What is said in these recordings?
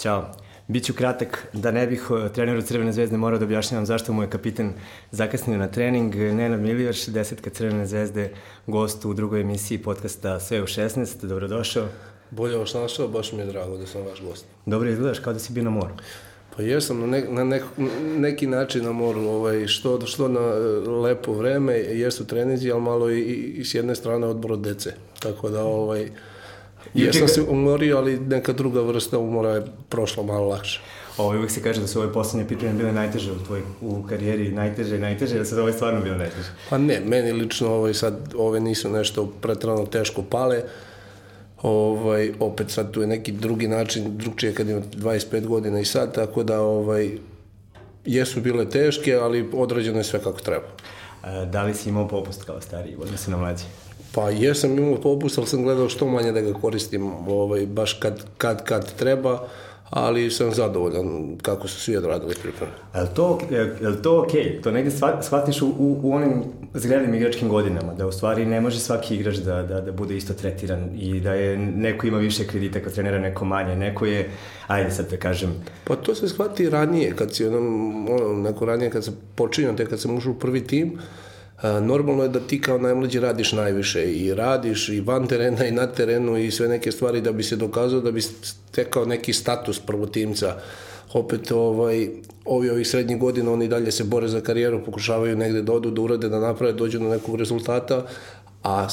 Ćao. Biću kratak, da ne bih eh, treneru Crvene zvezde morao da objašnjavam zašto mu je kapitan zakasnio na trening. Nenad Milivaš, desetka Crvene zvezde, gost u drugoj emisiji podcasta Sve u 16. Dobrodošao. Bolje vas našao, baš mi je drago da sam vaš gost. Dobro izgledaš kao da si bio na moru. Pa jesam na, ne, na nek, neki način na moru, ovaj, što, što na eh, lepo vreme, jesu treninzi, ali malo i, i s jedne strane odbor od dece. Tako da, ovaj, jesam se umorio, ali neka druga vrsta umora je prošla malo lakše. Ovo uvijek se kaže da su ove poslednje pripreme bile najteže u tvojoj u karijeri, najteže i najteže, da se ovo stvarno bilo najteže? Pa ne, meni lično ovaj, sad, ove nisu nešto pretrano teško pale, ovaj, opet sad tu je neki drugi način, drugčije kad ima 25 godina i sad, tako da ovaj, jesu bile teške, ali odrađeno je sve kako treba. A, da li si imao popust kao stariji, odnosno na mlađi? Pa jesam imao popust, ali sam gledao što manje da ga koristim, ovaj, baš kad, kad, kad treba, ali sam zadovoljan kako su svi odradili pripreme. Je li to, je li to okej? Okay? To negde shvatiš u, u, u onim zgrelim igračkim godinama, da u stvari ne može svaki igrač da, da, da bude isto tretiran i da je neko ima više kredita kod trenera, neko manje, neko je, ajde sad da kažem... Pa to se shvati ranije, kad si onom, ono, neko ranije kad se počinio, te kad sam ušao u prvi tim, normalno je da ti kao najmlađi radiš najviše i radiš i van terena i na terenu i sve neke stvari da bi se dokazao da bi stekao neki status prvotimca. Opet ovaj, ovi ovih srednjih godina oni dalje se bore za karijeru, pokušavaju negde da odu, da urade, da naprave, dođu do nekog rezultata, a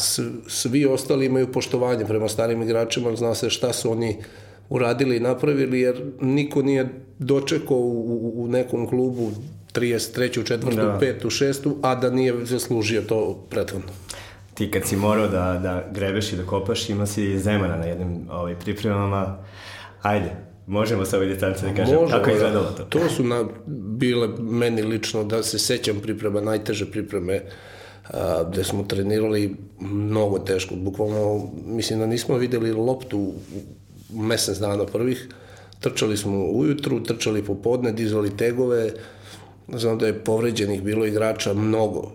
svi ostali imaju poštovanje prema starim igračima, zna se šta su oni uradili i napravili, jer niko nije dočekao u, u nekom klubu 33. četvrtu, da. petu, šestu, a da nije zaslužio to prethodno. Ti kad si morao da, da grebeš i da kopaš, ima si Zemana na jednim ovaj, pripremama. Ajde, možemo sa ovoj distance da kažem, Možemo, kako je izgledalo to? To su na, bile meni lično, da se sećam priprema, najteže pripreme, a, gde smo trenirali mnogo teško, bukvalno, mislim da nismo videli loptu mesec dana prvih, trčali smo ujutru, trčali popodne, dizali tegove, Znam da je povređenih bilo igrača mnogo.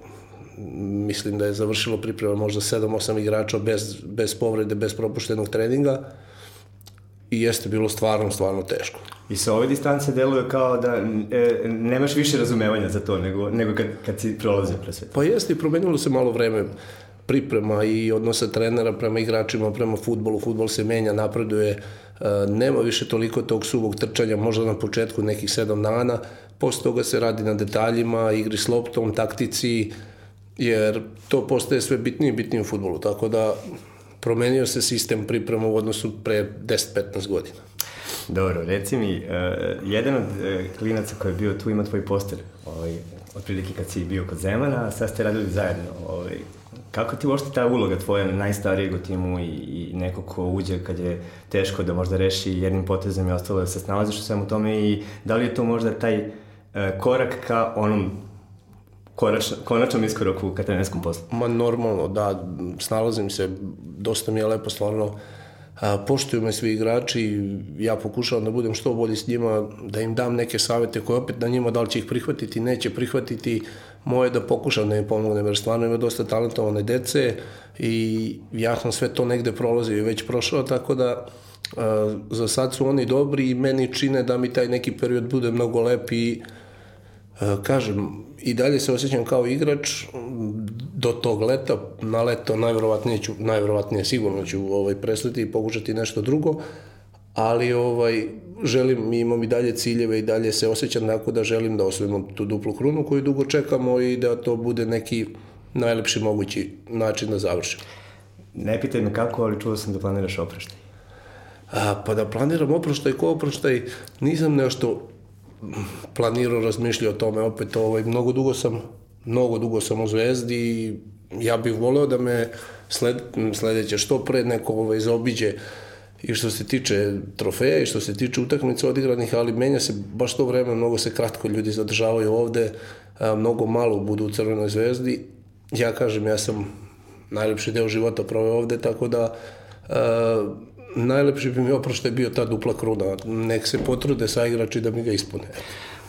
Mislim da je završilo priprema možda 7-8 igrača bez, bez povrede, bez propuštenog treninga i jeste bilo stvarno, stvarno teško. I sa ove distance deluje kao da e, nemaš više razumevanja za to nego, nego kad, kad si prolazio pre sve. Pa jeste i promenilo se malo vreme priprema i odnosa trenera prema igračima, prema futbolu. Futbol se menja, napreduje, e, nema više toliko tog suvog trčanja, možda na početku nekih sedam dana, posle toga se radi na detaljima, igri s loptom, taktici, jer to postaje sve bitnije i bitnije u futbolu, tako da promenio se sistem priprema u odnosu pre 10-15 godina. Dobro, reci mi, uh, jedan od uh, klinaca koji je bio tu ima tvoj poster, ovaj, otprilike kad si bio kod Zemana, a sad ste radili zajedno. Ovaj, kako ti uopšte ta uloga tvoja najstarijeg u timu i, i neko ko uđe kad je teško da možda reši jednim potezom i ostalo da se snalaziš u svemu tome i da li je to možda taj E, korak ka onom konač, konačnom iskoraku ka trenerskom poslu? Ma normalno, da, snalazim se, dosta mi je lepo, stvarno, a, poštuju me svi igrači, ja pokušavam da budem što bolji s njima, da im dam neke savete koje opet na njima da li će ih prihvatiti, neće prihvatiti, moje da pokušam da im pomognem, jer stvarno ima dosta talentovane dece i ja sam sve to negde prolazio i već prošao, tako da a, za sad su oni dobri i meni čine da mi taj neki period bude mnogo lep i E, kažem, i dalje se osjećam kao igrač do tog leta, na leto najverovatnije ću, najverovatnije sigurno ću ovaj, presliti i pokušati nešto drugo, ali ovaj, želim, imam i dalje ciljeve i dalje se osjećam tako da želim da osvojimo tu duplu krunu koju dugo čekamo i da to bude neki najlepši mogući način da završimo. Ne pitaj me kako, ali čuo sam da planiraš oproštaj. A, pa da planiram oproštaj, ko oproštaj, nisam nešto planirao, razmišljao o tome opet, ovaj, mnogo dugo sam mnogo dugo sam u Zvezdi i ja bih voleo da me sled, sledeće što pre neko ovaj, zaobiđe i što se tiče trofeja i što se tiče utakmica odigranih, ali menja se baš to vreme, mnogo se kratko ljudi zadržavaju ovde, a, mnogo malo budu u Crvenoj zvezdi. Ja kažem, ja sam najlepši deo života proveo ovde, tako da a, najlepši bi mi oproštaj bio ta dupla kruna. Nek se potrude sa igrači da mi ga ispune.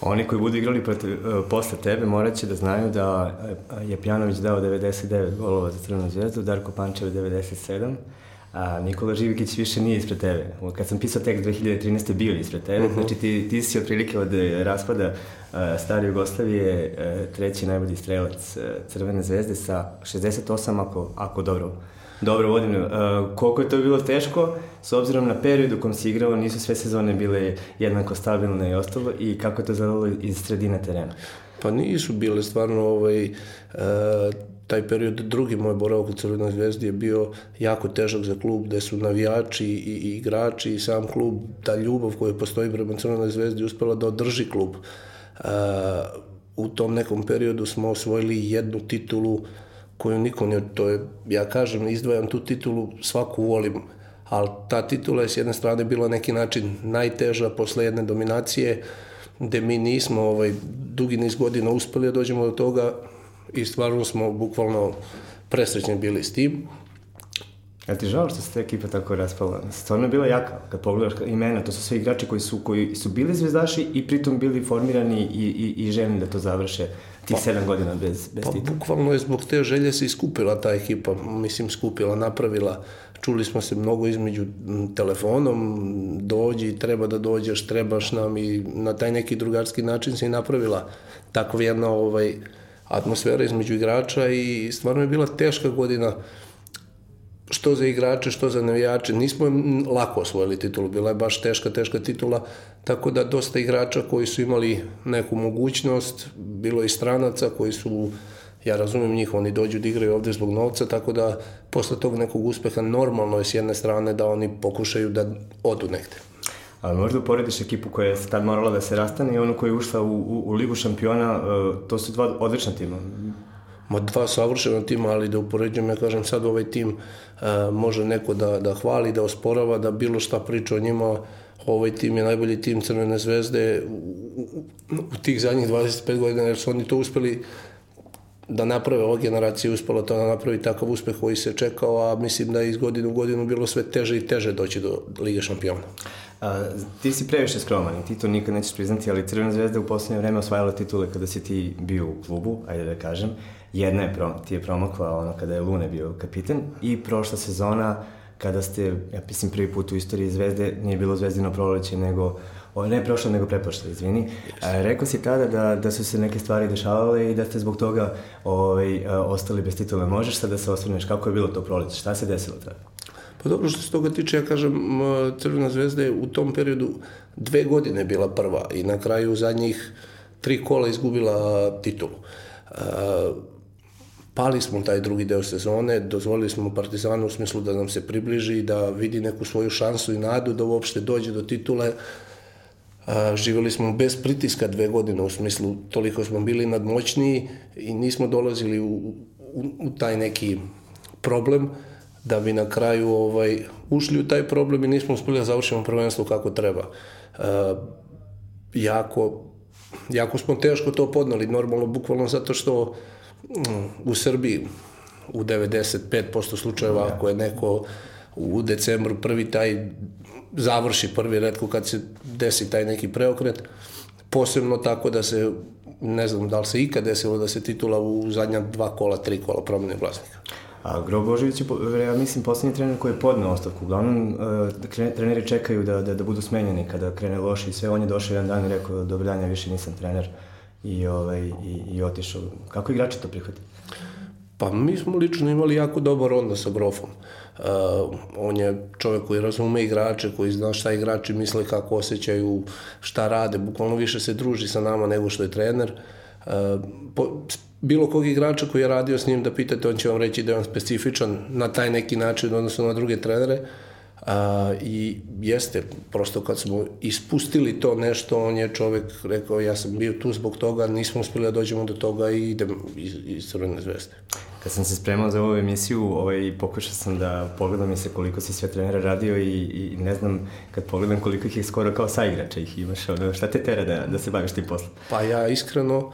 Oni koji budu igrali protiv, e, posle tebe morat će da znaju da je Pjanović dao 99 golova za Crvenu zvezdu, Darko Pančev 97, a Nikola Živikić više nije ispred tebe. Kad sam pisao tekst 2013. bio ispred tebe, uh -huh. znači ti, ti si otprilike od raspada uh, stare Jugoslavije uh, treći najbolji strelac Crvene zvezde sa 68 ako, ako dobro dobro vodim. Uh, koliko je to bilo teško, s obzirom na period u kom si igrao, nisu sve sezone bile jednako stabilne i ostalo i kako je to zadalo iz sredine terena? Pa nisu bile stvarno ovaj, uh, taj period, drugi moj boravak u Crvenoj zvezdi je bio jako težak za klub, gde su navijači i, i igrači i sam klub, ta ljubav koja postoji prema Crvenoj zvezdi uspela da održi klub. Uh, u tom nekom periodu smo osvojili jednu titulu koju niko ne, to je, ja kažem, izdvajam tu titulu, svaku volim, ali ta titula je s jedne strane bila neki način najteža posle jedne dominacije, gde mi nismo ovaj, dugi niz godina uspeli da dođemo do toga i stvarno smo bukvalno presrećni bili s tim. Ja ti žao što se ta ekipa tako raspala? Stvarno je bila jaka. Kad pogledaš imena, to su sve igrači koji su, koji su bili zvezdaši i pritom bili formirani i, i, i željni da to završe tih pa, sedam godina bez, bez pa, titula. Bukvalno je zbog te želje se iskupila ta ekipa, mislim skupila, napravila. Čuli smo se mnogo između telefonom, dođi, treba da dođeš, trebaš nam i na taj neki drugarski način se i napravila takva jedna ovaj, atmosfera između igrača i stvarno je bila teška godina što za igrače, što za navijače. Nismo lako osvojili titulu, bila je baš teška, teška titula, tako da dosta igrača koji su imali neku mogućnost, bilo i stranaca koji su, ja razumem njih, oni dođu da igraju ovde zbog novca, tako da posle tog nekog uspeha normalno je s jedne strane da oni pokušaju da odu negde. Ali možda uporediš ekipu koja je tad morala da se rastane i onu koja je ušla u, u, u Ligu šampiona, e, to su dva odlična tima. Ma dva savršena tima, ali da upoređujem, ja kažem sad ovaj tim uh, može neko da, da hvali, da osporava, da bilo šta priča o njima, ovaj tim je najbolji tim Crvene zvezde u, u, u tih zadnjih 25 godina, jer su oni to uspeli da naprave, ova generacija uspela to da napravi takav uspeh koji se čekao, a mislim da je iz godine u godinu bilo sve teže i teže doći do Lige šampiona. A, ti si previše skroman i ti to nikad nećeš priznati, ali Crvena zvezda u poslednje vreme osvajala titule kada si ti bio u klubu, ajde da kažem. Jedna je, pro, ti je promakla ono kada je Lune bio kapitan i prošla sezona kada ste, ja mislim, prvi put u istoriji Zvezde, nije bilo Zvezdino proleće, nego, o, ne prošlo, nego preprošlo, izvini. A, rekao si tada da, da su se neke stvari dešavale i da ste zbog toga ovaj, ostali bez titula. Možeš sad da se osvrneš kako je bilo to proleće? Šta se desilo tada? Pa dobro što se toga tiče, ja kažem, Crvena zvezda je u tom periodu dve godine bila prva i na kraju zadnjih tri kola izgubila titulu. Pali smo taj drugi deo sezone, dozvolili smo Partizanu u smislu da nam se približi, da vidi neku svoju šansu i nadu da uopšte dođe do titule. A, živeli smo bez pritiska dve godine, u smislu toliko smo bili nadmoćniji i nismo dolazili u, u, u taj neki problem da bi na kraju ovaj, ušli u taj problem i nismo uspeli da završimo prvenstvo kako treba. A, jako, jako smo teško to podnali, normalno, bukvalno zato što u Srbiji u 95% slučajeva ako je neko u decembru prvi taj završi prvi redko kad se desi taj neki preokret posebno tako da se ne znam da li se ikad desilo da se titula u zadnja dva kola, tri kola promene vlasnika. A Gro Božović je, ja mislim, poslednji trener koji je podneo ostavku. Uglavnom, uh, treneri čekaju da, da, da budu smenjeni kada krene loše i sve. On je došao jedan dan i rekao, dobro dan, ja više nisam trener i, ovaj, i, i otišao. Kako igrači to prihvati? Pa mi smo lično imali jako dobar onda sa Grofom. Uh, on je čovek koji razume igrače, koji zna šta igrači misle, kako osjećaju, šta rade, bukvalno više se druži sa nama nego što je trener. Uh, po, bilo kog igrača koji je radio s njim da pitate, on će vam reći da je on specifičan na taj neki način odnosno na druge trenere. Uh, I jeste, prosto kad smo ispustili to nešto, on je čovek rekao ja sam bio tu zbog toga, nismo uspeli da dođemo do toga i idem iz, iz Crvene zvezde. Kad sam se spremao za ovu emisiju, ovaj, pokušao sam da pogledam mi se koliko si sve trenera radio i, i ne znam, kad pogledam koliko ih je skoro kao saigrača ih imaš, ono, šta te tera da, da se baviš tim poslom? Pa ja iskreno,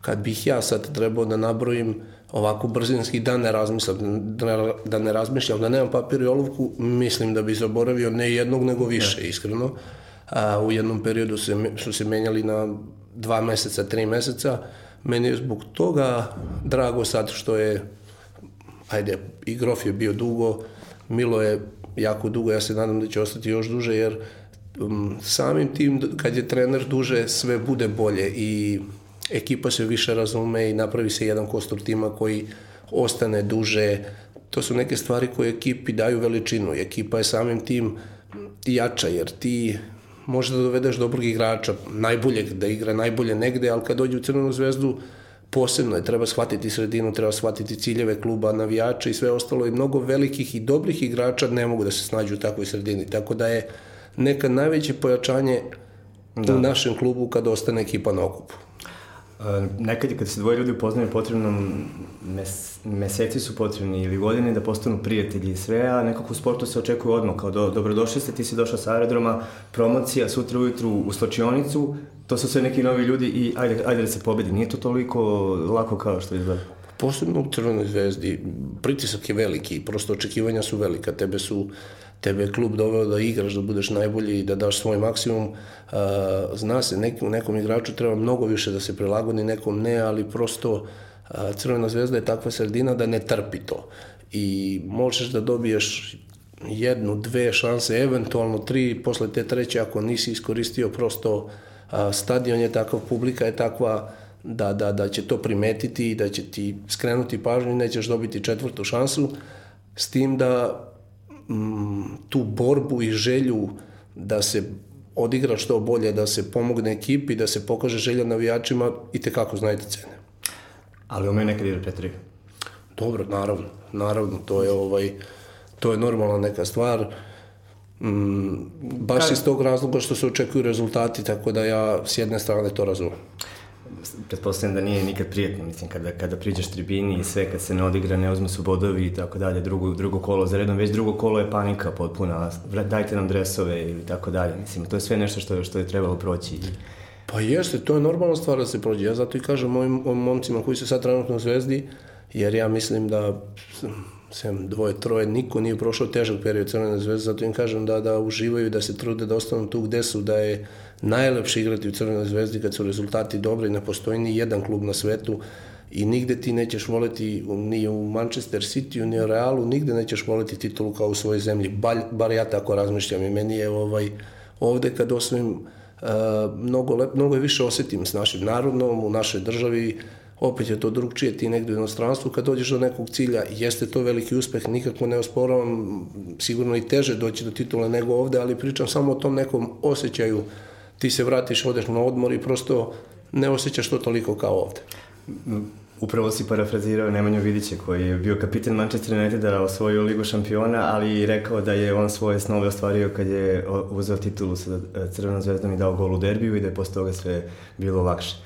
kad bih ja sad trebao da nabrojim ovako brzinski da ne razmislim, da ne, da ne razmišljam, da nemam papir i olovku, mislim da bi zaboravio ne jednog nego više, iskreno. A, u jednom periodu se, su se menjali na dva meseca, tri meseca. Meni je zbog toga drago sad što je, ajde, i Grof je bio dugo, Milo je jako dugo, ja se nadam da će ostati još duže, jer um, samim tim kad je trener duže sve bude bolje i ekipa se više razume i napravi se jedan kostur tima koji ostane duže. To su neke stvari koje ekipi daju veličinu. Ekipa je samim tim jača, jer ti možeš da dovedeš dobrog igrača, najboljeg, da igra najbolje negde, ali kad dođe u Crvenu zvezdu, posebno je, treba shvatiti sredinu, treba shvatiti ciljeve kluba, navijača i sve ostalo i mnogo velikih i dobrih igrača ne mogu da se snađu u takvoj sredini, tako da je nekad najveće pojačanje da. u našem klubu kad ostane ekipa na okupu. Nekad kad se dvoje ljudi upoznaju potrebno mes, meseci su potrebni ili godine da postanu prijatelji i sve, a nekako u sportu se očekuje odmah, kao do, dobrodošli ste, ti si došao sa aerodroma, promocija, sutra ujutru u slačionicu, to su sve neki novi ljudi i ajde, ajde da se pobedi. Nije to toliko lako kao što izgleda. Posebno u Crvenoj zvezdi, pritisak je veliki, prosto očekivanja su velika, tebe su tebe je klub doveo da igraš, da budeš najbolji i da daš svoj maksimum. Zna se, nekom, nekom igraču treba mnogo više da se prilagodi, nekom ne, ali prosto Crvena zvezda je takva sredina da ne trpi to. I možeš da dobiješ jednu, dve šanse, eventualno tri, posle te treće ako nisi iskoristio prosto stadion je takav, publika je takva da, da, da će to primetiti i da će ti skrenuti pažnju i nećeš dobiti četvrtu šansu, s tim da m, tu borbu i želju da se odigra što bolje, da se pomogne ekipi, da se pokaže želja navijačima i te kako znajte cene. Ali umeju nekad igra Petri? Dobro, naravno, naravno, to je ovaj, to je normalna neka stvar. Mm, baš Ka... iz tog razloga što se očekuju rezultati, tako da ja s jedne strane to razumem pretpostavljam da nije nikad prijetno, mislim, kada, kada priđeš tribini i sve, kad se ne odigra, ne uzme su bodovi i tako dalje, drugo, drugo kolo za redom, već drugo kolo je panika potpuna, dajte nam dresove ili tako dalje, mislim, to je sve nešto što, što je trebalo proći. Pa jeste, to je normalna stvar da se prođe, ja zato i kažem mojim, momcima koji su sad trenutno u Zvezdi, jer ja mislim da sem dvoje, troje, niko nije prošao težak period Crvene zvezde, zato im kažem da, da uživaju, da se trude, da ostanu tu gde su, da je najlepše igrati u Crvenoj zvezdi kad su rezultati dobri, ne postoji ni jedan klub na svetu i nigde ti nećeš voleti ni u Manchester City, ni u Realu, nigde nećeš voleti titulu kao u svojoj zemlji, bar, bar ja tako razmišljam i meni je ovaj, ovde kad osvojim uh, mnogo, lep, mnogo više osetim s našim narodnom, u našoj državi, opet je to drugčije, ti negde u inostranstvu, kad dođeš do nekog cilja, jeste to veliki uspeh, nikako ne osporavam, sigurno i teže doći do titula nego ovde, ali pričam samo o tom nekom osjećaju, ti se vratiš, odeš na odmor i prosto ne osjećaš to toliko kao ovde. Upravo si parafrazirao Nemanju Vidića koji je bio kapitan Manchester Uniteda, osvojio ligu šampiona, ali i rekao da je on svoje snove ostvario kad je uzeo titulu sa Crvenom zvezdom i dao gol u derbiju i da je posle toga sve bilo lakše.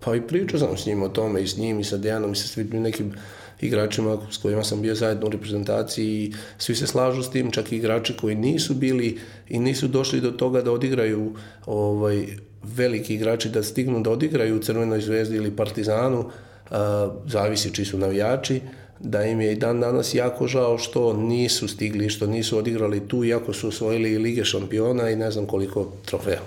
Pa i pričao sam s njim o tome i s njim i sa Dejanom i sa svim nekim igračima s kojima sam bio zajedno u reprezentaciji i svi se slažu s tim, čak i igrači koji nisu bili i nisu došli do toga da odigraju ovaj, veliki igrači da stignu da odigraju u Crvenoj zvezdi ili Partizanu, a, zavisi čiji su navijači, da im je i dan danas jako žao što nisu stigli, što nisu odigrali tu, iako su osvojili Lige šampiona i ne znam koliko trofeja.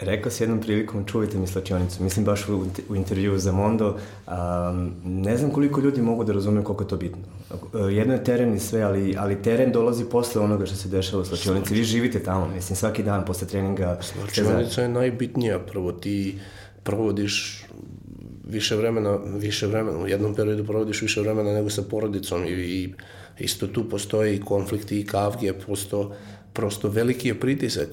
Rekao si jednom prilikom, čuvajte mi slačionicu, mislim baš u, u intervju za Mondo, um, ne znam koliko ljudi mogu da razumiju koliko je to bitno. Uh, jedno je teren i sve, ali, ali teren dolazi posle onoga što se dešava u slačionici. Vi živite tamo, mislim, svaki dan posle treninga. Slačionica je najbitnija, prvo ti provodiš više vremena, više vremena, u jednom periodu provodiš više vremena nego sa porodicom i, i isto tu postoji konflikti i kavge, posto prosto veliki je pritisak.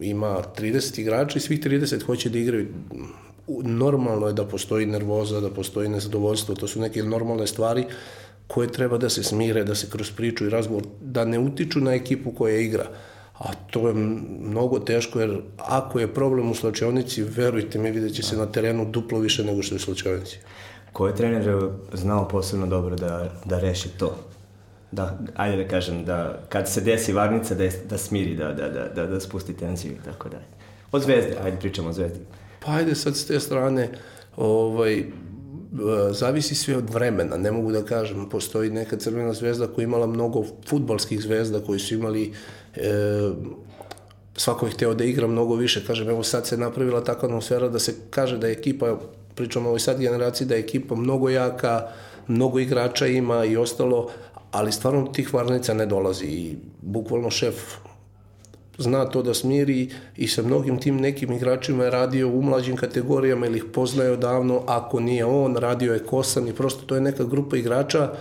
Ima 30 igrača i svih 30 hoće da igraju. Normalno je da postoji nervoza, da postoji nezadovoljstvo, to su neke normalne stvari koje treba da se smire, da se kroz priču i razgovor, da ne utiču na ekipu koja igra. A to je mnogo teško, jer ako je problem u slačionici, verujte mi, vidjet će se na terenu duplo više nego što je u slačionici. Ko je trener znao posebno dobro da, da reši to? Da, ajde da kažem, da kad se desi varnica da, je, da smiri, da, da, da, da, da spusti tenziju i tako dalje. Od zvezde, ajde pričamo o zvezdi. Pa ajde sad s te strane, ovaj, zavisi sve od vremena, ne mogu da kažem, postoji neka crvena zvezda koja imala mnogo futbalskih zvezda koji su imali e, svako je hteo da igra mnogo više, kažem, evo sad se napravila takva atmosfera da se kaže da je ekipa, pričamo o ovoj sad generaciji, da je ekipa mnogo jaka, mnogo igrača ima i ostalo, ali stvarno tih varnica ne dolazi i bukvalno šef zna to da smiri i sa mnogim tim nekim igračima je radio u mlađim kategorijama ili ih poznaje odavno, ako nije on, radio je Kosan i prosto to je neka grupa igrača.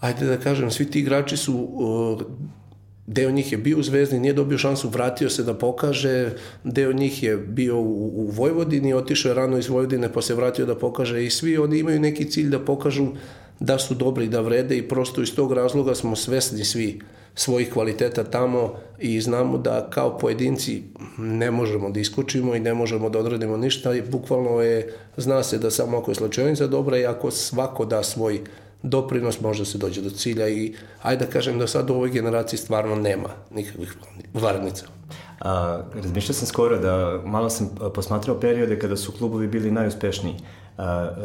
Ajde da kažem, svi ti igrači su uh, deo njih je bio u Zvezdi, nije dobio šansu, vratio se da pokaže, deo njih je bio u, u Vojvodini, otišao je rano iz Vojvodine pa se vratio da pokaže. I svi oni imaju neki cilj da pokažu da su dobri, da vrede i prosto iz tog razloga smo svesni svi svojih kvaliteta tamo i znamo da kao pojedinci ne možemo da iskočimo i ne možemo da odradimo ništa i bukvalno je, zna se da samo ako je slučajnica dobra i ako svako da svoj doprinos može se dođe do cilja i ajde da kažem da sad u ovoj generaciji stvarno nema nikakvih varnica. A, razmišljao sam skoro da malo sam posmatrao periode kada su klubovi bili najuspešniji.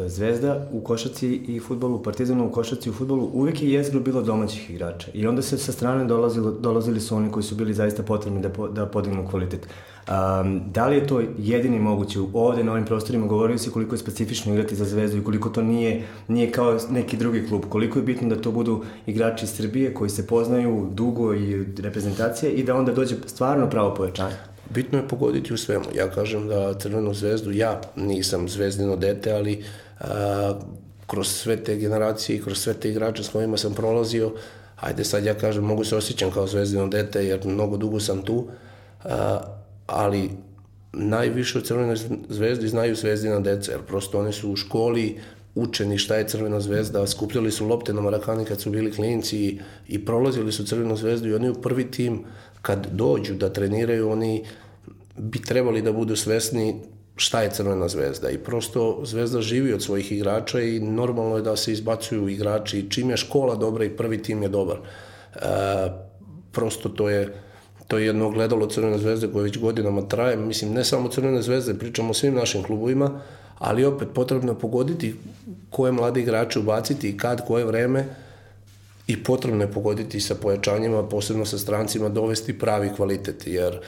Zvezda u košaci i futbolu, Partizanu u košaci i u futbolu uvek je jezgro bilo domaćih igrača. I onda se sa strane dolazilo, dolazili su oni koji su bili zaista potrebni da, po, da podignu kvalitet. Um, da li je to jedini moguće ovde na ovim prostorima govorio si koliko je specifično igrati za Zvezdu i koliko to nije, nije kao neki drugi klub, koliko je bitno da to budu igrači Srbije koji se poznaju dugo i reprezentacije i da onda dođe stvarno pravo pojačanje. Bitno je pogoditi u svemu. Ja kažem da Crvenu zvezdu, ja nisam zvezdino dete, ali a, kroz sve te generacije i kroz sve te igrače s kojima sam prolazio, ajde sad ja kažem, mogu se osjećam kao zvezdino dete jer mnogo dugo sam tu, a, ali najviše o Crvenoj zvezdi znaju zvezdina deca, jer prosto oni su u školi učeni šta je Crvena zvezda, skupljali su lopte na Marakani kad su bili klinci i, i prolazili su Crvenu zvezdu i oni u prvi tim kad dođu da treniraju, oni bi trebali da budu svesni šta je Crvena zvezda i prosto zvezda živi od svojih igrača i normalno je da se izbacuju igrači čim je škola dobra i prvi tim je dobar. E, prosto to je to je jedno gledalo Crvene zvezde koje već godinama traje, mislim ne samo Crvene zvezde, pričamo o svim našim klubovima, ali opet potrebno je pogoditi koje mlade igrače ubaciti i kad, koje vreme i potrebno je pogoditi sa pojačanjima, posebno sa strancima, dovesti pravi kvalitet, jer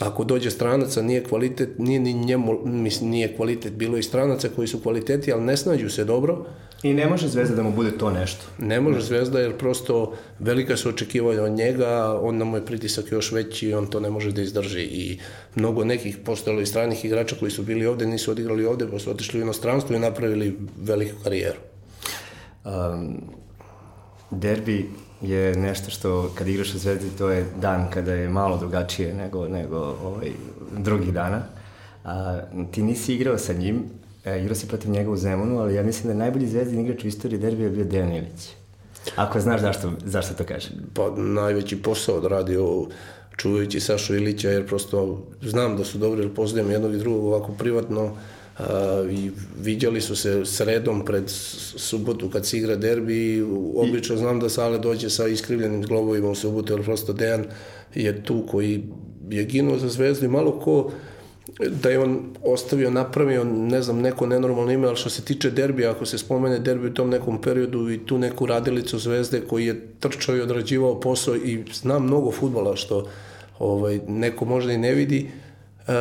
ako dođe stranaca nije kvalitet, nije ni njemu, mislim, nije kvalitet, bilo i stranaca koji su kvaliteti, ali ne snađu se dobro, I ne može Zvezda da mu bude to nešto. Ne može Zvezda jer prosto velika su očekivanja od njega, onda mu je pritisak još veći i on to ne može da izdrži. I mnogo nekih postojalo i stranih igrača koji su bili ovde, nisu odigrali ovde, pa su otišli u inostranstvo i napravili veliku karijeru. Um, derbi je nešto što kad igraš u Zvezdi to je dan kada je malo drugačije nego, nego ovaj, drugih dana. A, ti nisi igrao sa njim, E, igrao si protiv njega u Zemunu, ali ja mislim da je najbolji zvezdin igrač u istoriji derbija bio Dejan Ilić. Ako znaš zašto, zašto to kažem. Pa najveći posao da radi o čuvajući Sašu Ilića, jer prosto znam da su dobri, jer poznajem jednog i drugog ovako privatno, a, i viđali su se sredom pred subotu kad se igra derbi i obično znam da Sale dođe sa iskrivljenim globovima u subotu, jer prosto Dejan je tu koji je ginuo za zvezdu i malo ko da je on ostavio, napravio, ne znam, neko nenormalno ime, ali što se tiče derbija, ako se spomene derbi u tom nekom periodu i tu neku radilicu zvezde koji je trčao i odrađivao posao i zna mnogo futbola što ovaj, neko možda i ne vidi, uh,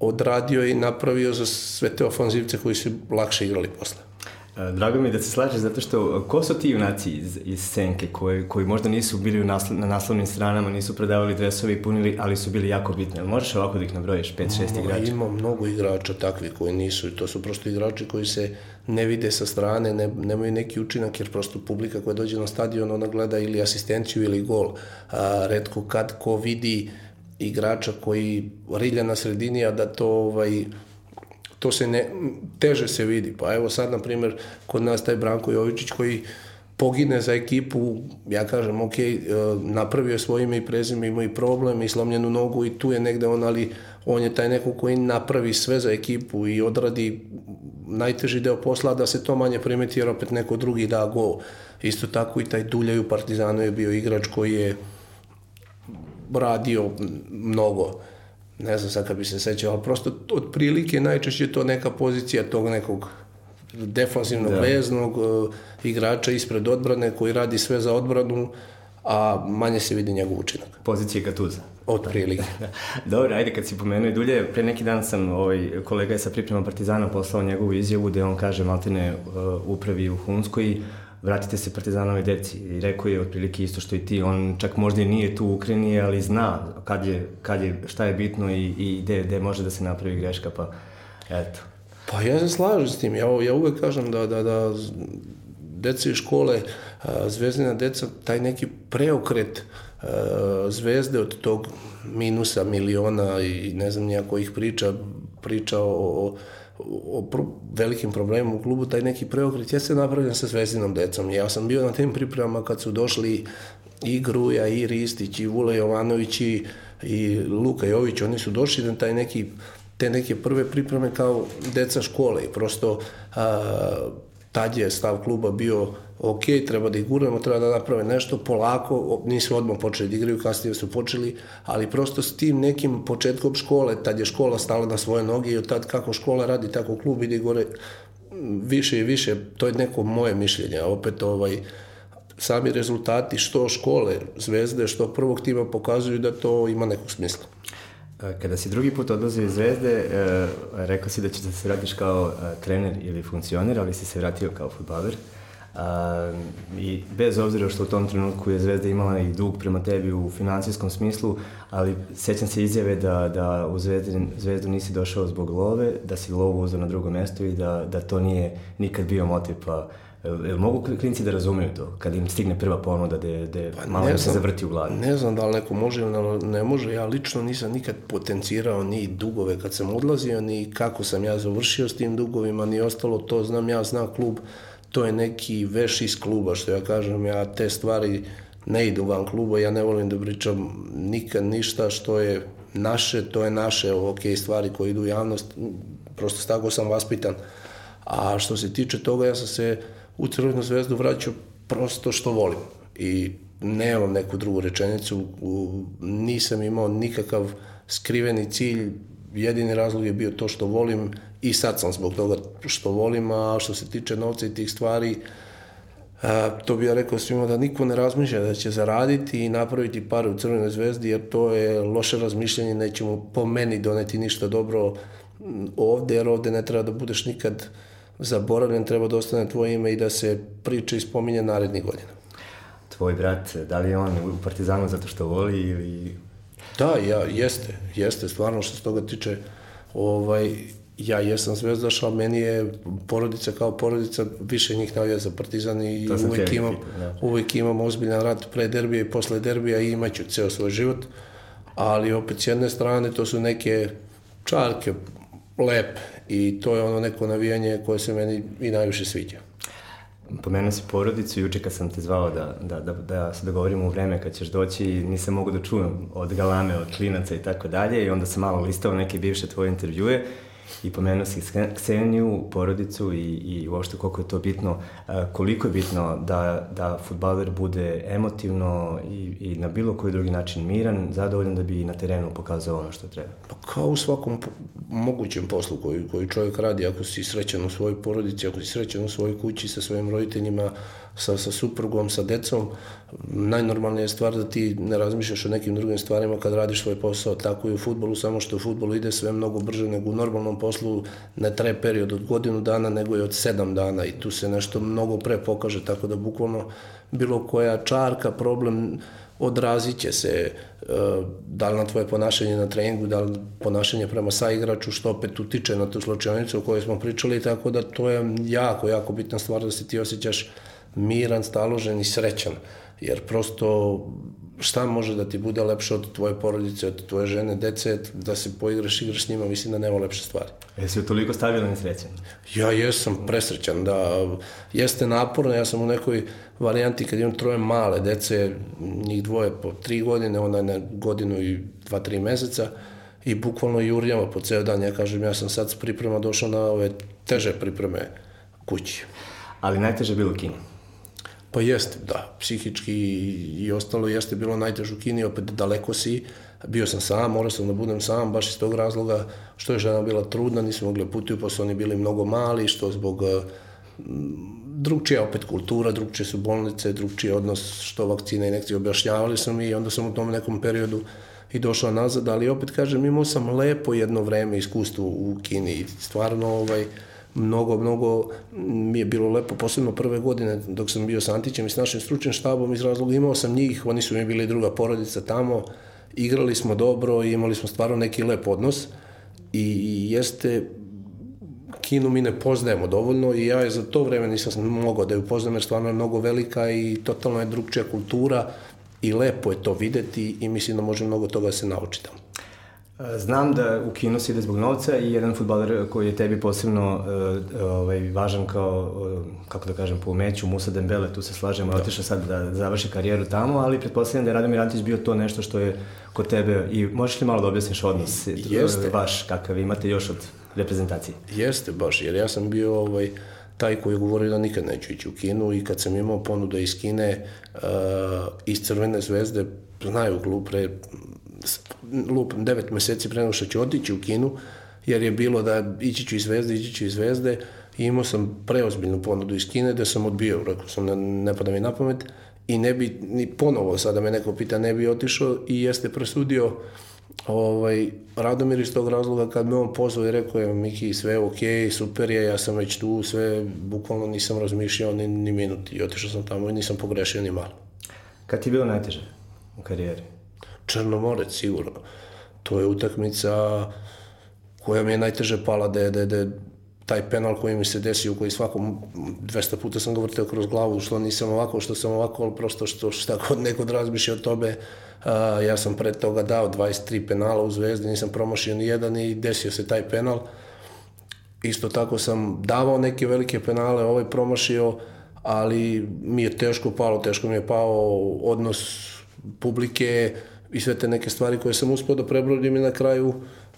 odradio i napravio za sve te ofanzivce koji su lakše igrali posle. E, drago mi je da se slažeš zato što ko su ti junaci iz, iz Senke koji, koji možda nisu bili u naslo, na naslovnim stranama, nisu predavali dresove i punili, ali su bili jako bitni. Ali možeš ovako da ih nabrojiš, 5-6 igrača? Ima mnogo igrača takvi koji nisu. To su prosto igrači koji se ne vide sa strane, ne, nemaju neki učinak jer prosto publika koja dođe na stadion ona gleda ili asistenciju ili gol. A, redko kad ko vidi igrača koji rilja na sredini, a da to ovaj, to se ne, teže se vidi. Pa evo sad, na primjer, kod nas taj Branko Jovičić koji pogine za ekipu, ja kažem, ok, e, napravio je svoje ime i prezime, ima i problem i slomljenu nogu i tu je negde on, ali on je taj neko koji napravi sve za ekipu i odradi najteži deo posla da se to manje primeti jer opet neko drugi da gol. Isto tako i taj Duljaj u Partizanu je bio igrač koji je radio mnogo ne znam sad kad bi se sećao, ali prosto od prilike najčešće to neka pozicija tog nekog defanzivnog, da. veznog uh, igrača ispred odbrane koji radi sve za odbranu, a manje se vidi njegov učinak. Pozicija Gatuza. Od prilike. Dobro, ajde kad si pomenuo i dulje, pre neki dan sam, ovaj, kolega je sa pripremom Partizana poslao njegovu izjavu gde on kaže Maltine uh, upravi u Hunskoj vratite se Partizanovi deci. I rekao je otprilike isto što i ti, on čak možda i nije tu u Ukrajini, ali zna kad je, kad je, šta je bitno i, i gde, gde može da se napravi greška, pa eto. Pa ja se slažem s tim, ja, ja uvek kažem da, da, da deca iz škole, zvezdina deca, taj neki preokret zvezde od tog minusa miliona i ne znam nijako ih priča, priča o, o o pro, velikim problemima u klubu, taj neki preokret jeste napravljen sa zvezdinom decom. Ja sam bio na tim pripremama kad su došli i Gruja, i Ristić, i Vule Jovanović, i, i Luka Jović, oni su došli na taj neki te neke prve pripreme kao deca škole i prosto a, tad je stav kluba bio ok, treba da ih guramo, treba da naprave nešto polako, nisu odmah počeli da igraju, kasnije su počeli, ali prosto s tim nekim početkom škole, tad je škola stala na svoje noge i od tad kako škola radi, tako klub ide gore više i više, to je neko moje mišljenje, opet ovaj, sami rezultati što škole, zvezde, što prvog tima pokazuju da to ima nekog smisla. Kada si drugi put odlazio iz Zvezde, e, rekao si da ćeš da se vratiš kao e, trener ili funkcioner, ali si se vratio kao futbaler. I bez obzira što u tom trenutku je Zvezda imala i dug prema tebi u financijskom smislu, ali sećam se izjave da, da u Zvezdu, Zvezdu nisi došao zbog love, da si lovu uzao na drugo mesto i da, da to nije nikad bio motiv, pa Jel mogu klinci da razumeju to, kad im stigne prva ponuda da, da pa malo im se zavrti u glavi? Ne znam da li neko može ili ne može, ja lično nisam nikad potencirao ni dugove kad sam odlazio, ni kako sam ja završio s tim dugovima, ni ostalo. To, znam ja, znam klub, to je neki veš iz kluba, što ja kažem, ja te stvari ne idu van kluba, ja ne volim da pričam nikad ništa što je naše, to je naše, ok, stvari koje idu u javnost, prosto tako sam vaspitan. A što se tiče toga, ja sam se u Crvenu zvezdu vraćao prosto što volim. I nemam neku drugu rečenicu, nisam imao nikakav skriveni cilj, jedini razlog je bio to što volim i sad sam zbog toga što volim, a što se tiče novca i tih stvari, to bi ja rekao svima da niko ne razmišlja da će zaraditi i napraviti pare u Crvenoj zvezdi, jer to je loše razmišljanje, nećemo po meni doneti ništa dobro ovde, jer ovde ne treba da budeš nikad zaboravljen, treba da ostane tvoje ime i da se priča i spominje narednih godina. Tvoj brat, da li je on u Partizanu zato što voli ili... Da, ja, jeste, jeste, stvarno što se toga tiče, ovaj, ja jesam zvezdaš, ali meni je porodica kao porodica, više njih navija za Partizan i uvek imam, da. uvek imam ozbiljan rat pre derbija i posle derbija i imaću ceo svoj život, ali opet s jedne strane to su neke čarke lepe i to je ono neko navijanje koje se meni i najviše sviđa. Pomenuo si porodicu, juče kad sam te zvao da, da, da, da se dogovorimo u vreme kad ćeš doći, nisam mogu da čujem od galame, od klinaca i tako dalje i onda sam malo listao neke bivše tvoje intervjue i pomenuo si Kseniju, porodicu i, i uopšte koliko je to bitno, koliko je bitno da, da futbaler bude emotivno i, i na bilo koji drugi način miran, zadovoljan da bi na terenu pokazao ono što treba. Pa kao u svakom mogućem poslu koji, koji čovjek radi, ako si srećan u svojoj porodici, ako si srećan u svojoj kući sa svojim roditeljima, sa, sa suprugom, sa decom, najnormalnija je stvar da ti ne razmišljaš o nekim drugim stvarima kad radiš svoj posao, tako i u futbolu, samo što u futbolu ide sve mnogo brže nego u normalnom poslu, ne traje period od godinu dana, nego je od sedam dana i tu se nešto mnogo pre pokaže, tako da bukvalno bilo koja čarka, problem odrazit će se e, da li na tvoje ponašanje na treningu, da li ponašanje prema saigraču, što opet utiče na tu slučajnicu o kojoj smo pričali, tako da to je jako, jako bitna stvar da se ti osjećaš miran, staložen i srećan. Jer prosto šta može da ti bude lepše od tvoje porodice, od tvoje žene, dece, da se poigraš, igraš s njima, mislim da nema lepše stvari. Jesi u toliko stabilan i srećan? Ja jesam presrećan, da. Jeste naporno, ja sam u nekoj varijanti kad imam troje male dece, njih dvoje po tri godine, ona na godinu i dva, tri meseca, i bukvalno jurjamo po ceo dan. Ja kažem, ja sam sad s priprema došao na ove teže pripreme kući. Ali najteže je bilo Kini. Pa jeste, da. Psihički i ostalo jeste bilo najteže u Kini, opet daleko si. Bio sam sam, morao sam da budem sam, baš iz tog razloga što je žena bila trudna, nismo mogli putuju, pa su oni bili mnogo mali, što zbog drugčija opet kultura, drugčije su bolnice, drugčiji odnos što vakcina i inekcije objašnjavali sam i onda sam u tom nekom periodu i došao nazad, ali opet kažem, imao sam lepo jedno vreme iskustvo u Kini i stvarno ovaj, mnogo, mnogo mi je bilo lepo, posebno prve godine dok sam bio sa Antićem i s našim stručnim štabom iz razloga imao sam njih, oni su mi bili druga porodica tamo, igrali smo dobro i imali smo stvarno neki lep odnos i jeste Kinu mi ne poznajemo dovoljno i ja je za to vreme nisam mogao da ju poznam jer stvarno je mnogo velika i totalno je drugčija kultura i lepo je to videti i mislim da može mnogo toga da se naučiti tamo. Znam da u kino si ide zbog novca i jedan futbaler koji je tebi posebno uh, ovaj, važan kao, uh, kako da kažem, po umeću, Musa Dembele, tu se slažemo, da. otišao sad da završi karijeru tamo, ali pretpostavljam da je Radomir Antić bio to nešto što je kod tebe i možeš li malo da objasniš odnos Jeste. vaš kakav imate još od reprezentacije? Jeste baš, jer ja sam bio ovaj, taj koji je govorio da nikad neću ići u kinu i kad sam imao ponuda iz Kine, uh, iz Crvene zvezde, znaju klub pre lupam, devet meseci pre nego što ću otići u kinu, jer je bilo da ići ću iz Zvezde, ići ću iz Zvezde i imao sam preozbiljnu ponudu iz Kine da sam odbio, rekao sam ne, ne pada mi na pamet i ne bi, ni ponovo sada me neko pita, ne bi otišao i jeste presudio ovaj, Radomir iz tog razloga kad me on pozvao i rekao je Miki sve ok, super je, ja sam već tu, sve, bukvalno nisam razmišljao ni, ni minut i otišao sam tamo i nisam pogrešio ni malo. Kad ti je bilo najteže u karijeri? Črnomorec, sigurno. To je utakmica koja mi je najteže pala da je, da da taj penal koji mi se desio, koji svakom 200 puta sam ga vrteo kroz glavu, što nisam ovako, što sam ovako, ali prosto što šta god neko razmišlja o tobe, a, ja sam pred toga dao 23 penala u Zvezdi, nisam promašio ni jedan i desio se taj penal. Isto tako sam davao neke velike penale, ovaj promašio, ali mi je teško palo, teško mi je pao odnos publike, i sve te neke stvari koje sam uspio da prebrodim i na kraju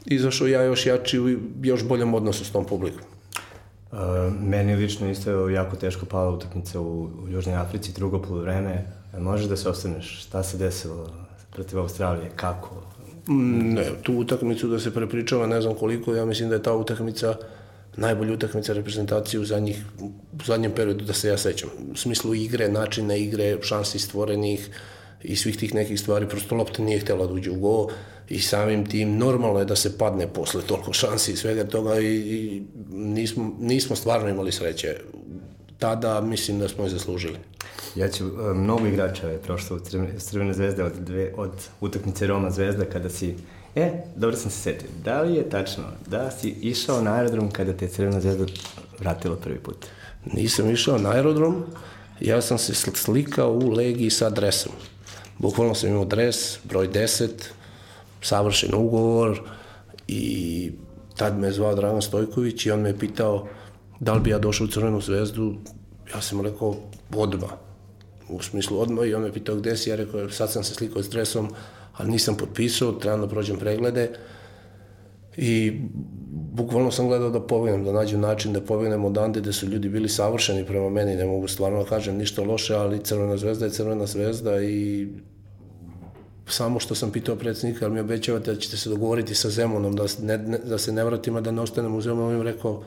izašao ja još jači u još boljem odnosu s tom publikom. Uh, meni lično isto je jako teško pala utakmica u, u Južnoj Africi, drugo polovreme. Možeš da se ostaneš? Šta se desilo protiv Australije? Kako? Mm, ne, tu utakmicu da se prepričava ne znam koliko, ja mislim da je ta utakmica najbolja utakmica reprezentacije u, zadnjih, u zadnjem periodu da se ja sećam. U smislu igre, načina igre, šansi stvorenih, uh, i svih tih nekih stvari, prosto lopta nije htjela da uđe u go i samim tim normalno je da se padne posle toliko šansi i svega toga i, i nismo, nismo stvarno imali sreće. Tada mislim da smo je zaslužili. Ja ću, e, mnogo igrača je prošlo u Crvene, zvezde od, dve, od utakmice Roma Zvezda kada si E, dobro sam se setio. Da li je tačno da si išao na aerodrom kada te Crvena zvezda vratila prvi put? Nisam išao na aerodrom, ja sam se slikao u legiji sa adresom. Bukvalno sam imao dres, broj 10, savršen ugovor i tad me je zvao Dragan Stojković i on me je pitao da li bi ja došao u Crvenu zvezdu. Ja sam rekao odmah, u smislu odmah i on me pitao gde si, ja rekao sad sam se slikao s dresom, ali nisam potpisao, trebam da prođem preglede. I bukvalno sam gledao da pobegnem, da nađem način da pobegnem odande gde su ljudi bili savršeni prema meni, ne mogu stvarno da kažem ništa loše, ali Crvena zvezda je Crvena zvezda i samo što sam pitao predsednika, ali mi obećavate da ćete se dogovoriti sa Zemunom, da, ne, ne, da se ne vratim, da ne ostanem u Zemunu, on im rekao,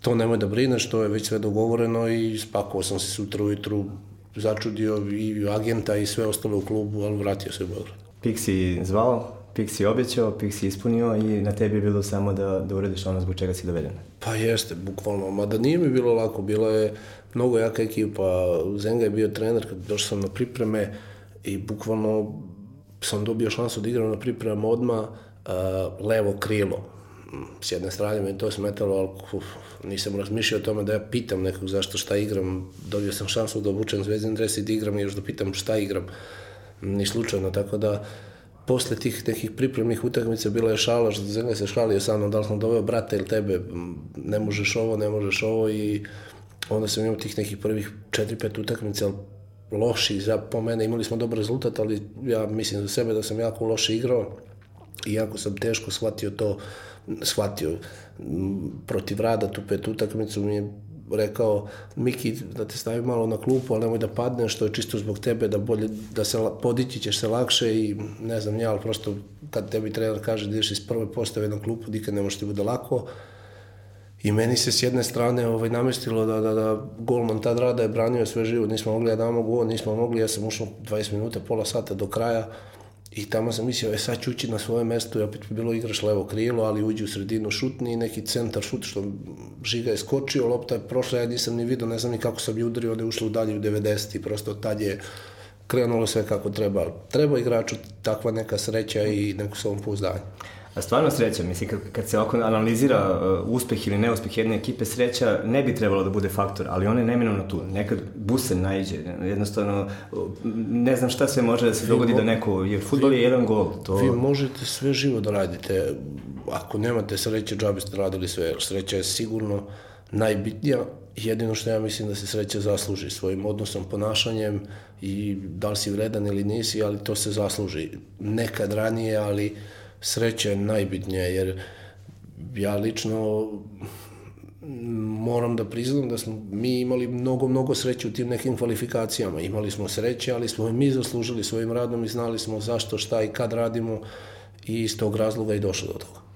to nemoj da brineš, to je već sve dogovoreno i spakovao sam se sutra ujutru, začudio i agenta i sve ostalo u klubu, ali vratio se u Beograd. Pixi zvao, Pixi obećao, Pixi ispunio i na tebi je bilo samo da, da uradiš ono zbog čega si doveden. Pa jeste, bukvalno, mada nije mi bilo lako, bila je mnogo jaka ekipa, Zenga je bio trener kad došao sam na pripreme i bukvalno sam dobio šansu da igram na pripremama odma uh, levo krilo. S jedne strane me to smetalo, ali uf, nisam razmišljao o tome da ja pitam nekog zašto šta igram. Dobio sam šansu da obučem zvezdin dres i da igram i još da pitam šta igram. Ni slučajno, tako da posle tih nekih pripremnih utakmica bila je šala, što Zenga se šalio sa mnom, da li sam doveo brata ili tebe, ne možeš ovo, ne možeš ovo i onda sam imao tih nekih prvih 4-5 utakmica, loši za po mene, imali smo dobar rezultat, ali ja mislim za sebe da sam jako loše igrao i jako sam teško shvatio to, shvatio protiv rada tu pet utakmicu mi je rekao Miki da te stavi malo na klupu, ali nemoj da padneš, što je čisto zbog tebe, da bolje, da se podići ćeš se lakše i ne znam ja, ali prosto kad tebi trener kaže da ideš iz prve postave na klupu, nikad ne može ti bude lako, I meni se s jedne strane ovaj, namestilo da, da, da golman tad rada je branio sve živo, nismo mogli da damo gol, nismo mogli, ja sam ušao 20 minuta, pola sata do kraja I tamo sam mislio, e sad ću ući na svoje mesto i opet bi bilo igraš levo krilo, ali uđi u sredinu šutni i neki centar šut što Žiga je skočio, lopta je prošla, ja nisam ni vidio, ne znam ni kako sam je udario, onda je ušlo u dalje u 90 i prosto tad je krenulo sve kako treba. Treba igraču takva neka sreća i neko samopouzdanje. A stvarno sreća, mislim, kad, kad se ovako analizira uh, uspeh ili neuspeh jedne ekipe, sreća ne bi trebalo da bude faktor, ali ona je neminovno tu. Nekad buse najđe, jednostavno, uh, ne znam šta sve može da se dogodi da neko, jer futbol je jedan gol. To... Vi možete sve živo da radite, ako nemate sreće, džabe ste radili sve, sreća je sigurno najbitnija, jedino što ja mislim da se sreća zasluži svojim odnosom, ponašanjem i da li si vredan ili nisi, ali to se zasluži. Nekad ranije, ali sreća je najbitnija, jer ja lično moram da priznam da smo mi imali mnogo, mnogo sreće u tim nekim kvalifikacijama. Imali smo sreće, ali smo i mi zaslužili svojim radom i znali smo zašto, šta i kad radimo i iz tog razloga i došlo do toga.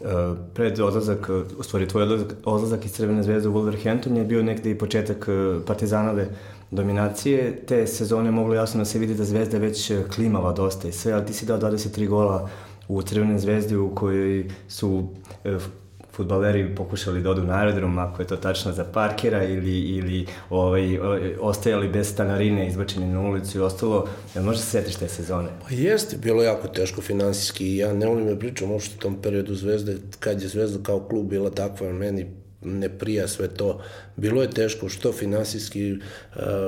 Uh, pred odlazak, u stvari tvoj odlazak, odlazak iz Crvene zvezde u Wolverhampton je bio nekde i početak e, Partizanove dominacije. Te sezone moglo jasno da se vidi da Zvezda već klimava dosta i sve, ali ti si dao 23 gola u Crvenoj zvezdi u kojoj su e, futbaleri pokušali da odu na aerodrom, ako je to tačno za parkera ili, ili ovaj, ostajali bez stanarine, izbačeni na ulicu i ostalo. Jel možda se setiš te sezone? Pa jeste, bilo jako teško finansijski. Ja ne volim da pričam uopšte u tom periodu Zvezde, kad je Zvezda kao klub bila takva, meni ne prija sve to. Bilo je teško što finansijski,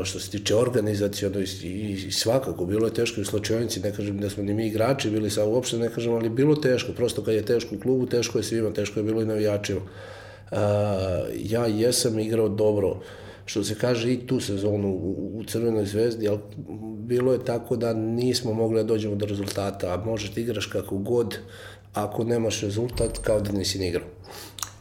što se tiče organizacijono i, svakako, bilo je teško i u slučajnici, ne kažem da smo ni mi igrači bili, sa uopšte ne kažem, ali bilo teško, prosto kad je teško u klubu, teško je svima, teško je bilo i navijačima. Ja jesam igrao dobro, što se kaže i tu sezonu u Crvenoj zvezdi, ali bilo je tako da nismo mogli da dođemo do rezultata, a možeš da igraš kako god, ako nemaš rezultat, kao da nisi ni igrao.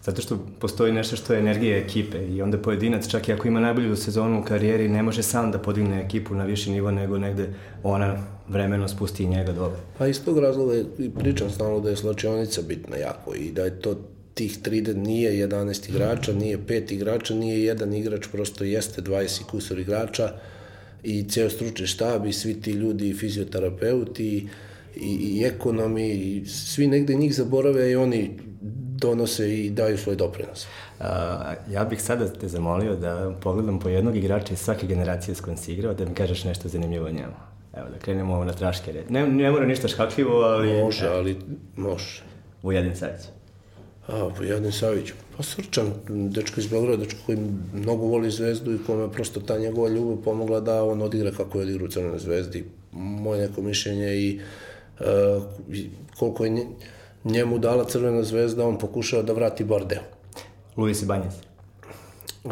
Zato što postoji nešto što je energija ekipe i onda pojedinac, čak i ako ima najbolju sezonu u karijeri, ne može sam da podigne ekipu na viši nivo, nego negde ona vremeno spusti njega dole. Pa iz tog razloga i pričam stalno da je slačionica bitna jako i da je to tih 3 da nije 11 igrača, nije 5 igrača, nije jedan igrač, prosto jeste 20 kusur igrača i ceo stručni štab i svi ti ljudi i fizioterapeuti i, i ekonomi i svi negde njih zaborave i oni donose i daju svoj doprinos. A, ja bih sada te zamolio da pogledam po jednog igrača iz svake generacije s kojom si igrao, da mi kažeš nešto zanimljivo o njemu. Evo, da krenemo na traške red. Ne, ne mora ništa škakljivo, ali... Može, ali može. Vujedin Savić. A, Vujedin Savić. Pa srčan, dečko iz Beograda, dečko koji mnogo voli zvezdu i kome prosto ta njegova ljubav pomogla da on odigra kako je odigrao u Crvenoj zvezdi. Moje neko mišljenje i uh, koliko je njemu dala Crvena zvezda, on pokušao da vrati Bordeo. Luis Ibanez. E,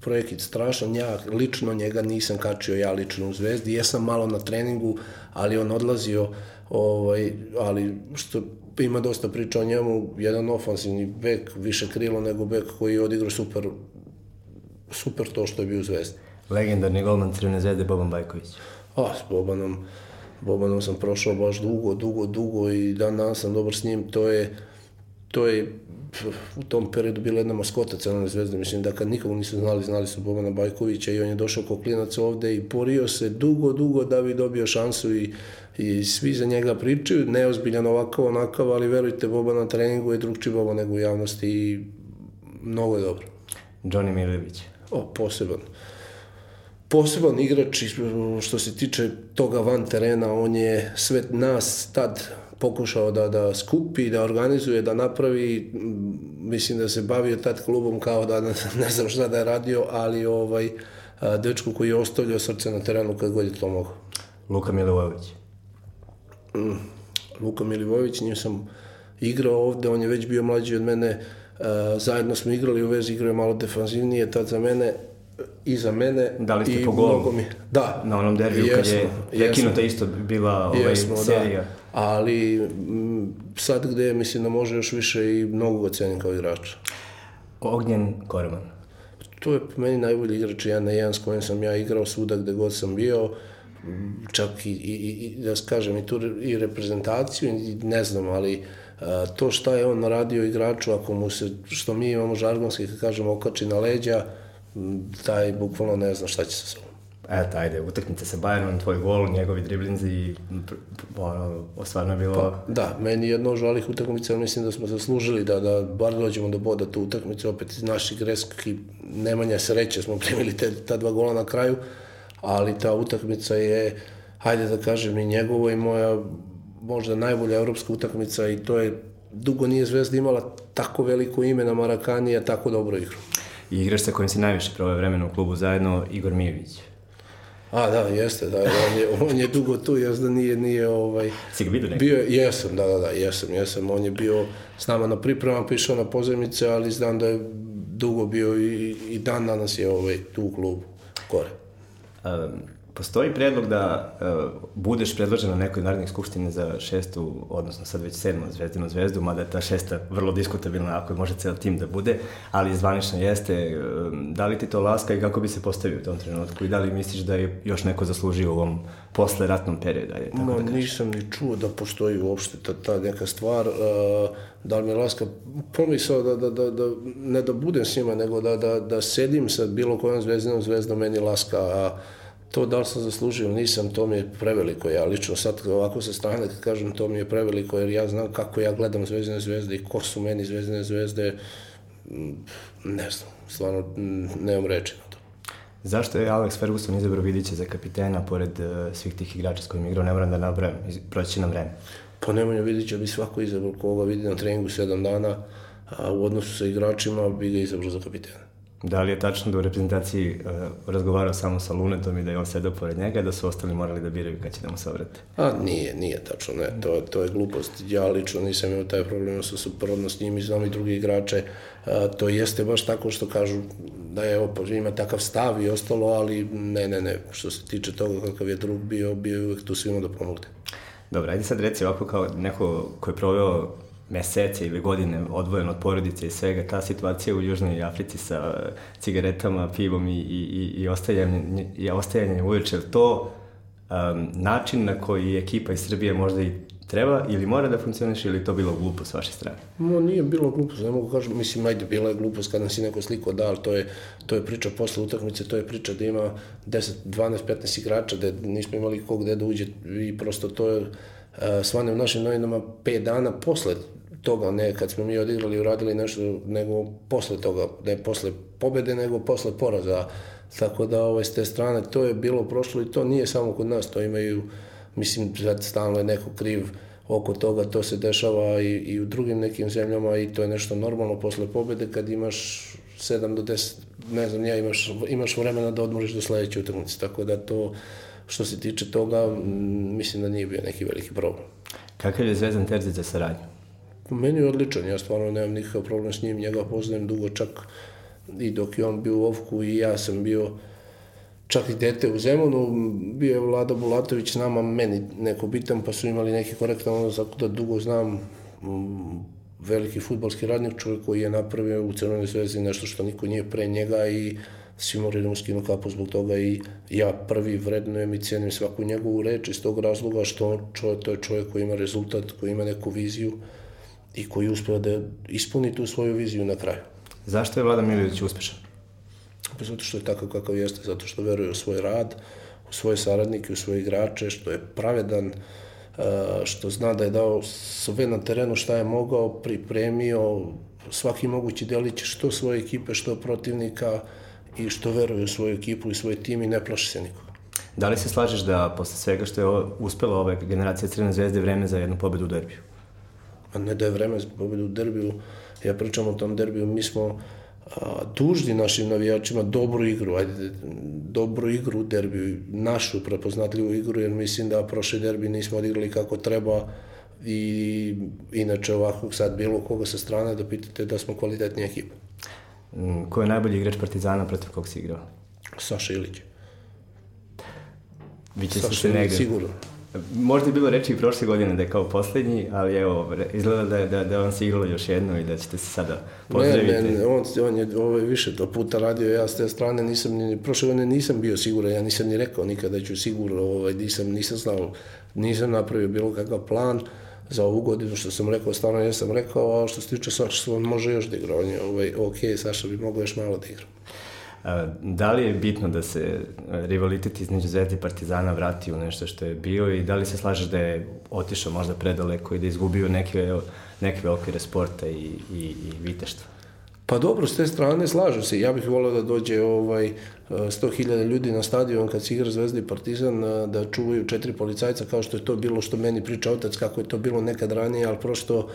projekit strašan, ja lično njega nisam kačio, ja lično u Zvezdi, jesam malo na treningu, ali on odlazio, ovaj, ali što ima dosta priča o njemu, jedan ofansivni bek, više krilo nego bek koji je odigrao super, super to što je bio u Zvezdi. Legendarni golman Crvene zvezde Boban Bajković. A, s Bobanom, Bobanom sam prošao baš dugo, dugo, dugo i dan danas sam dobar s njim. To je, to je u tom periodu bila jedna maskota Crvene zvezde. Mislim da kad nikomu nisu znali, znali su Bobana Bajkovića i on je došao kao klinac ovde i porio se dugo, dugo da bi dobio šansu i, i svi za njega pričaju. Neozbiljan ovakav, onakav, ali verujte, Boba na treningu je drugči Boba nego u javnosti i mnogo je dobro. Johnny Milović. O, poseban poseban igrač što se tiče toga van terena, on je sve nas tad pokušao da, da skupi, da organizuje, da napravi, mislim da se bavio tad klubom kao da ne, znam šta da je radio, ali ovaj, dečko koji je ostavljao srce na terenu kad god je to mogao. Luka Milivojević. Mm, Luka Milivojević, njim sam igrao ovde, on je već bio mlađi od mene, zajedno smo igrali u vezi, igrao je malo defanzivnije tad za mene, iza mene. Da li ste po golu? Mi, da. Na onom derbiju kad je prekinuta isto bila ovaj, jesmo, da. serija. Da. Ali m, sad gde mislim da može još više i mnogo ga cenim kao igrača. Ognjen Korman. To je po meni najbolji igrač jedan na jedan s kojim sam ja igrao svuda gde god sam bio čak i, i, i da skažem i tu i reprezentaciju i ne znam, ali a, to šta je on radio igraču ako mu se, što mi imamo žargonski kad kažemo okači na leđa, taj bukvalno ne zna šta će sa sobom. eto, ajde, utakmica sa Bayernom, tvoj gol, njegovi driblinzi ono, stvarno je bilo... Pa, da, meni je jedno žalih utakmica, mislim da smo zaslužili da, da bar dođemo do boda tu utakmicu, opet iz naših greski nemanja sreće smo primili te, ta dva gola na kraju, ali ta utakmica je, hajde da kažem, i njegovo i moja možda najbolja evropska utakmica i to je dugo nije Zvezda imala tako veliko ime na Marakani, a tako dobro igru. I igraš sa kojim si najviše proveo vremena u klubu zajedno, Igor Mijević. A, da, jeste, da, on je, on je dugo tu, da nije, nije, ovaj... Si ga vidio nekako? Bio, jesam, da, da, da, jesam, jesam, on je bio s nama na pripremama, pišao na pozemice, ali znam da je dugo bio i, i dan danas je ovaj, tu u klubu, gore. Um, Postoji predlog da uh, budeš predložen na nekoj narednih skupštine za šestu, odnosno sad već sedmu zvezdinu zvezdu, mada je ta šesta vrlo diskutabilna ako može ceo tim da bude, ali zvanično jeste. Uh, da li ti to laska i kako bi se postavio u tom trenutku i da li misliš da je još neko zaslužio u ovom posle ratnom periodu? Ajde, tako Ma, da nisam ni čuo da postoji uopšte ta, ta neka stvar. Uh, da li mi je laska pomisao da, da, da, da, ne da budem s njima, nego da, da, da sedim sa bilo kojom zvezdinom zvezdom, meni laska, a To da li sam zaslužio nisam, to mi je preveliko. Ja lično sad ovako sa strane kad kažem to mi je preveliko jer ja znam kako ja gledam Zvezdine zvezde i ko su meni Zvezdine zvezde. Mm, ne znam, stvarno mm, nemam reči na to. Zašto je Alex Ferguson izabrao Vidića za kapitena pored uh, svih tih igrača s kojim igrao? Ne moram da nabrajam, proći nam vreme. Pa Nemanja Vidića bi svako izabrao koga vidi na treningu sedam dana, a u odnosu sa igračima bi ga izabrao za kapitena. Da li je tačno da u reprezentaciji uh, razgovarao samo sa Lunetom i da je on sedao pored njega, da su ostali morali da biraju kad će da mu se obrate? A nije, nije tačno, ne, to, to je glupost. Ja lično nisam imao taj problem sa suprotno s njim i znam i drugi igrače. A, to jeste baš tako što kažu da je opo, ima takav stav i ostalo, ali ne, ne, ne, što se tiče toga kakav je drug bio, bio je uvek tu svima da pomogne. Dobro, ajde sad reci ovako kao neko ko je proveo mesece ili godine odvojen od porodice i svega, ta situacija u Južnoj Africi sa cigaretama, pivom i, i, i ostajanje, i ostajanje uveče, to um, način na koji ekipa iz Srbije možda i treba ili mora da funkcioniše ili to bilo glupo s vaše strane? No, nije bilo glupo, ne mogu kažem, mislim, ajde, bila je glupost kad nam si neko sliko da, ali to je, to je priča posle utakmice, to je priča da ima 10, 12, 15 igrača, da nismo imali kog gde da uđe i prosto to je, uh, svane u našim novinama 5 dana posle toga, ne kad smo mi odigrali i uradili nešto, nego posle toga, ne posle pobede, nego posle poraza. Tako da, ovaj, s te strane, to je bilo prošlo i to nije samo kod nas, to imaju, mislim, sad stalno je neko kriv oko toga, to se dešava i, i u drugim nekim zemljama i to je nešto normalno posle pobede kad imaš 7 do 10, ne znam, ja imaš, imaš vremena da odmoriš do sledeće utakmice, tako da to, što se tiče toga, mislim da nije bio neki veliki problem. Kakav je Zvezdan Terzić za saradnju? Meni je odličan, ja stvarno nemam nikakav problem s njim, njega poznajem dugo čak i dok je on bio u Ovku i ja sam bio čak i dete u Zemunu, bio je Vlada Bulatović s nama, meni neko bitan, pa su imali neki korektan ono, tako da dugo znam mm, veliki futbalski radnik, čovjek koji je napravio u Crvenoj zvezdi nešto što niko nije pre njega i svi moraju da mu skinu kapu zbog toga i ja prvi vrednujem i cenim svaku njegovu reč iz tog razloga što čovjek, to je čovjek koji ima rezultat, koji ima neku viziju, i koji uspeo da ispuni tu svoju viziju na kraju. Zašto je Vlada Miljević uspešan? Pa zato što je takav kakav jeste, zato što veruje u svoj rad, u svoje saradnike, u svoje igrače, što je pravedan, što zna da je dao sve na terenu šta je mogao, pripremio svaki mogući delić što svoje ekipe, što protivnika i što veruje u svoju ekipu i svoj tim i ne plaši se nikoga. Da li se slažeš da posle svega što je uspela ova generacija Crvene zvezde vreme za jednu pobedu u derbiju? A ne da je vreme za pobedu u derbiju. Ja pričam o tom derbiju, mi smo a, dužni našim navijačima dobru igru, ajde, dobru igru u derbiju, našu prepoznatljivu igru, jer mislim da prošle derbi nismo odigrali kako treba i inače ovako sad bilo koga sa strane da pitate da smo kvalitetnija ekipa. Mm, ko je najbolji igrač Partizana protiv kog si igrao? Saša Ilić. Vi će Saša se negde... sigurno. Možda je bilo reči i prošle godine da je kao poslednji, ali evo, izgleda da, da, da on se igralo još jedno i da ćete se sada pozdraviti. Ne, ne, on, on je ovo više to puta radio, ja s te strane nisam, ni, prošle godine nisam bio siguran, ja nisam ni rekao nikada da ću sigurno, ovaj, nisam, nisam znao, nisam napravio bilo kakav plan za ovu godinu, što sam rekao, stvarno jesam rekao, a što se tiče Saša, on može još da igra, on je ovaj, ok, Saša bi mogao još malo da igra. Da li je bitno da se rivalitet između Zvezde i Partizana vrati u nešto što je bio i da li se slažeš da je otišao možda predaleko i da je izgubio neke, neke okvire sporta i, i, i viteštva? Pa dobro, s te strane slažem se. Ja bih volio da dođe ovaj 100.000 ljudi na stadion kad se igra Zvezda i Partizan da čuvaju četiri policajca kao što je to bilo što meni priča otac kako je to bilo nekad ranije, ali prosto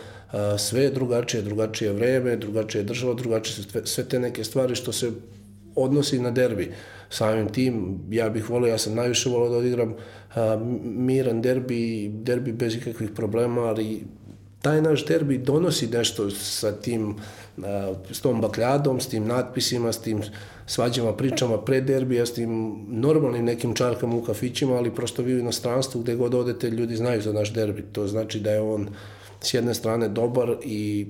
sve je drugačije, drugačije vreme, drugačije država, drugačije su sve te neke stvari što se odnosi na derbi. Samim tim, ja bih volio, ja sam najviše volio da odigram a, miran derbi, derbi bez ikakvih problema, ali taj naš derbi donosi nešto sa tim, a, s tom bakljadom, s tim natpisima, s tim svađama, pričama pre derbija, s tim normalnim nekim čarkama u kafićima, ali prosto vi u inostranstvu gde god odete, ljudi znaju za naš derbi. To znači da je on s jedne strane dobar i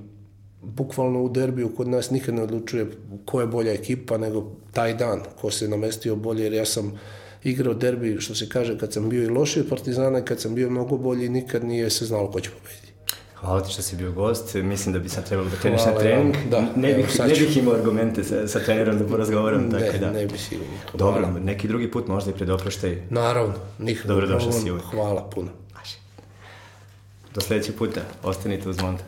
bukvalno u derbiju kod nas nikad ne odlučuje ko je bolja ekipa, nego taj dan ko se namestio bolje, jer ja sam igrao derbi, što se kaže, kad sam bio i lošiji od Partizana, kad sam bio mnogo bolji, nikad nije se znalo ko će pobediti. Hvala ti što si bio gost. Mislim da bi sad trebalo da kreneš na trening. Da, ne, bih, evo, ne bih imao argumente sa, sa trenerom da porazgovaram. Ne, tako da. ne bi sigurno. Dobro, hvala. neki drugi put možda i pred oproštaj. Naravno, nikako. Dobro došao si uvijek. Hvala puno. Do sledećeg puta. Ostanite uz Monta.